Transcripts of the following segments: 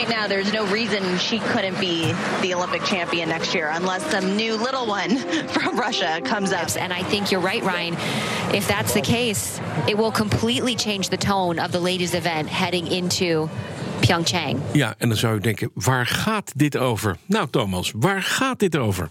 right now, there's no reason she couldn't be the Olympic champion next year unless some new little one from Russia comes up. And I think you're right, Ryan. If that's the case, it will completely change the tone of the ladies' event heading into Pyeongchang. Ja, en dan zou je denken, waar gaat dit over? Nou, Thomas, waar gaat dit over?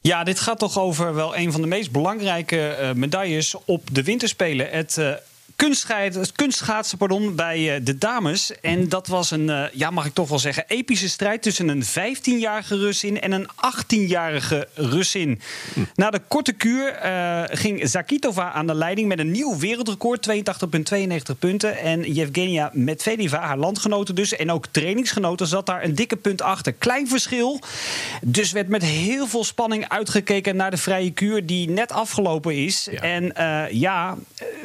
Ja, dit gaat toch over wel een van de meest belangrijke uh, medailles op de winterspelen. Het uh, kunstschaatsen pardon, bij eh, de dames. En dat was een, eh, ja, mag ik toch wel zeggen, epische strijd tussen een 15-jarige Russin en een 18-jarige Russin. Hm. Na de korte kuur uh, ging Zakitova aan de leiding met een nieuw wereldrecord, 82,92 punten. En Yevgenia Medvedeva, haar landgenoten dus, en ook trainingsgenoten, zat daar een dikke punt achter. Klein verschil. Dus werd met heel veel spanning uitgekeken naar de vrije kuur die net afgelopen is. Ja. En ja,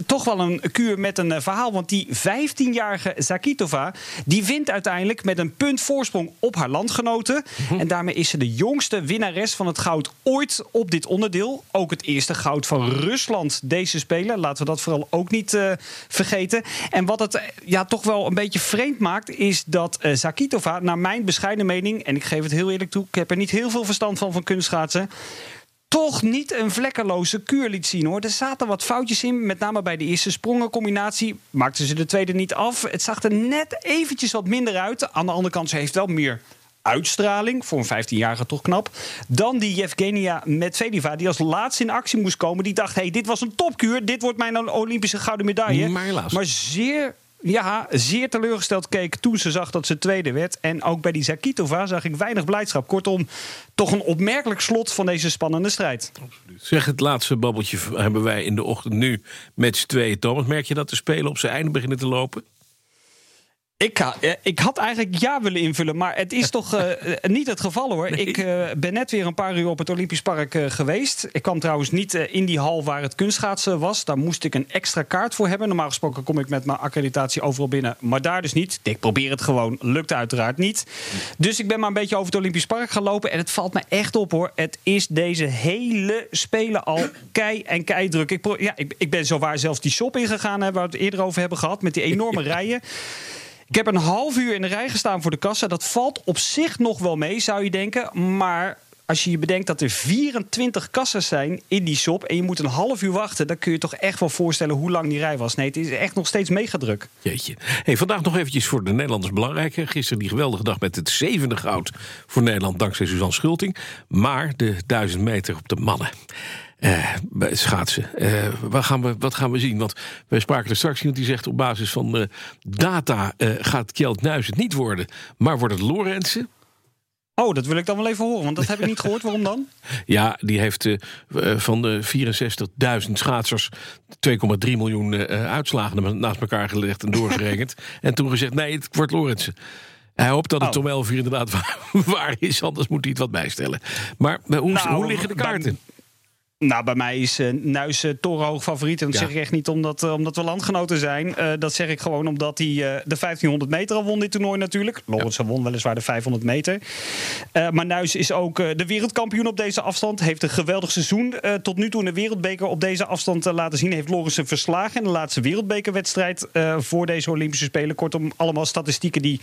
toch wel een kuur met een verhaal. Want die 15-jarige Zakitova die wint uiteindelijk met een punt voorsprong op haar landgenoten. En daarmee is ze de jongste winnares van het goud ooit op dit onderdeel. Ook het eerste goud van Rusland deze spelen. Laten we dat vooral ook niet uh, vergeten. En wat het ja, toch wel een beetje vreemd maakt, is dat uh, Zakitova, naar mijn bescheiden mening, en ik geef het heel eerlijk toe, ik heb er niet heel veel verstand van van kunstschaatsen toch niet een vlekkeloze kuur liet zien hoor. Er zaten wat foutjes in, met name bij de eerste sprongencombinatie. Maakten ze de tweede niet af. Het zag er net eventjes wat minder uit. Aan de andere kant, ze heeft wel meer uitstraling, voor een 15-jarige toch knap, dan die Yevgenia Medvedeva, die als laatste in actie moest komen. Die dacht, hey, dit was een topkuur, dit wordt mijn Olympische gouden medaille. Maar helaas. Maar zeer ja, zeer teleurgesteld keek toen ze zag dat ze tweede werd. En ook bij die Zakitova zag ik weinig blijdschap. Kortom, toch een opmerkelijk slot van deze spannende strijd. Absoluut. Zeg, het laatste babbeltje hebben wij in de ochtend nu met z'n tweeën. Thomas, merk je dat de Spelen op zijn einde beginnen te lopen? Ik, ik, had eigenlijk ja willen invullen, maar het is toch uh, niet het geval hoor. Ik uh, ben net weer een paar uur op het Olympisch Park uh, geweest. Ik kwam trouwens niet in die hal waar het kunstschaatsen was. Daar moest ik een extra kaart voor hebben. Normaal gesproken kom ik met mijn accreditatie overal binnen, maar daar dus niet. Ik probeer het gewoon, lukt uiteraard niet. Dus ik ben maar een beetje over het Olympisch Park gelopen en het valt me echt op hoor. Het is deze hele spelen al kei en kei druk. Ik, ja, ik, ik ben zowaar zelfs die shop ingegaan, waar we het eerder over hebben gehad, met die enorme rijen. Ik heb een half uur in de rij gestaan voor de kassa. Dat valt op zich nog wel mee, zou je denken. Maar als je je bedenkt dat er 24 kassen zijn in die shop en je moet een half uur wachten, dan kun je toch echt wel voorstellen hoe lang die rij was. Nee, het is echt nog steeds mega druk. Jeetje. Hey, vandaag nog eventjes voor de Nederlanders belangrijk. Gisteren die geweldige dag met het zevende goud voor Nederland dankzij Suzanne Schulting. Maar de duizend meter op de mannen. Uh, schaatsen. Uh, wat, gaan we, wat gaan we zien? Want wij spraken er straks iemand die zegt... op basis van uh, data gaat Kjeld Nuis het niet worden... maar wordt het Lorentzen? Oh, dat wil ik dan wel even horen, want dat heb ik niet gehoord. Waarom dan? Ja, die heeft van de 64.000 schaatsers 2,3 miljoen uitslagen naast elkaar gelegd en doorgerekend. en toen gezegd, nee, het wordt Lorentzen. Hij hoopt dat het oh. om 11 uur inderdaad waar, is, anders moet hij het wat bijstellen. Maar hoe, nou, hoe liggen de kaarten? Nou, bij mij is uh, Nuis uh, torenhoog favoriet. En dat zeg ik echt niet omdat, uh, omdat we landgenoten zijn. dat zeg ik gewoon omdat hij de 1500 meter al won dit toernooi natuurlijk. Lorenz ja. won weliswaar de 500 meter. maar Nuis is ook de wereldkampioen op deze afstand. Heeft een geweldig seizoen tot nu toe in de wereldbeker op deze afstand laten zien. Heeft Lorenz verslagen in de laatste wereldbekerwedstrijd voor deze Olympische Spelen. Kortom, allemaal statistieken die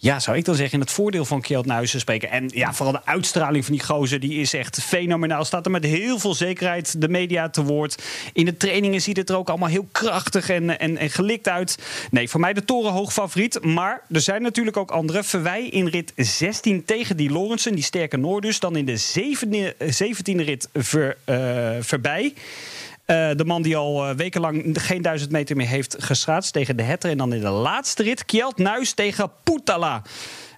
ja, zou ik dan zeggen, in het voordeel van Kjeld Nuizen spreken. En ja, vooral de uitstraling van die gozer, die is echt fenomenaal. Staat er met heel veel zekerheid de media te woord. In de trainingen ziet het er ook allemaal heel krachtig en, en, en gelikt uit. Nee, voor mij de torenhoog favoriet. Maar er zijn natuurlijk ook andere. Verwij in rit 16 tegen die Lorensen, die sterke Noordus. Dan in de 17e, rit ver, uh, voorbij. Uh, de man die al wekenlang geen duizend meter meer heeft geschaatst tegen de Hetter. En dan in de laatste rit Kjeld Nuis tegen Poetala.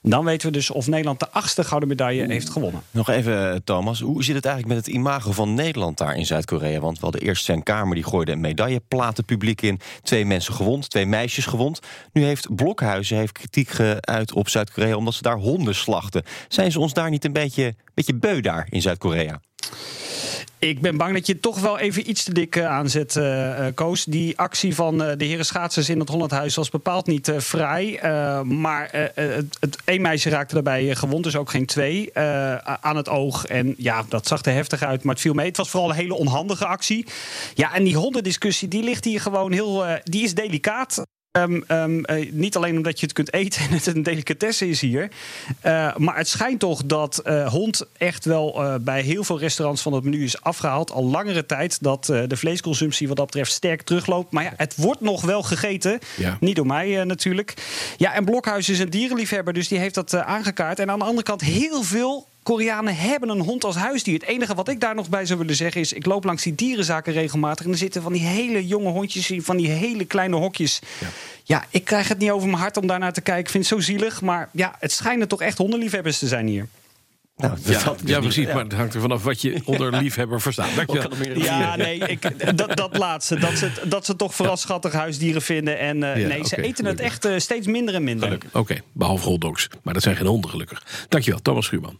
Dan weten we dus of Nederland de achtste gouden medaille heeft gewonnen. Nog even, eh, Thomas. Hoe zit het eigenlijk met het imago van Nederland daar in Zuid-Korea? Want we hadden eerst zijn kamer, die gooide een medailleplaten publiek in. Twee mensen gewond, twee meisjes gewond. Nu heeft Blokhuizen heeft kritiek geuit op Zuid-Korea... omdat ze daar honden slachten. Zijn ze ons daar niet een beetje, beetje beu daar in Zuid-Korea? Ik ben bang dat je toch wel even iets te dik uh, aanzet, uh, Koos. Die actie van de heren schaatsers in het Hollandhuis was bepaald niet vrij. maar het, het één meisje raakte daarbij gewond, dus ook geen twee, aan het oog. En ja, dat zag er heftig uit, maar het viel mee. Het was vooral een hele onhandige actie. Ja, en die hondendiscussie, die ligt hier gewoon heel... die is delicaat. Um, um, uh, niet alleen omdat je het kunt eten en het een delicatesse is hier. Uh, maar het schijnt toch dat uh, hond echt wel bij heel veel restaurants van het menu is afgehaald. Al langere tijd dat de vleesconsumptie wat dat betreft sterk terugloopt. Maar ja, het wordt nog wel gegeten. Ja. Niet door mij natuurlijk. Ja, en Blokhuis is een dierenliefhebber, dus die heeft dat aangekaart. En aan de andere kant heel veel Koreanen hebben een hond als huisdier. Het enige wat ik daar nog bij zou willen zeggen is... ik loop langs die dierenzaken regelmatig... en er zitten van die hele jonge hondjes in van die hele kleine hokjes. Ja. ja, ik krijg het niet over mijn hart om daarnaar te kijken. Ik vind het zo zielig. Maar ja, het schijnen toch echt hondenliefhebbers te zijn hier. Nou, ja, ja, precies. Maar het hangt er vanaf wat je onder liefhebber verstaat. Dankjewel. Ja, nee, ik, dat, dat laatste. Dat ze, dat ze toch vooral schattig huisdieren vinden. En uh, nee, ze eten het echt uh, steeds minder en minder. Oké, okay, behalve hotdogs. Maar dat zijn geen honden gelukkig. Dankjewel, Thomas Schuurman.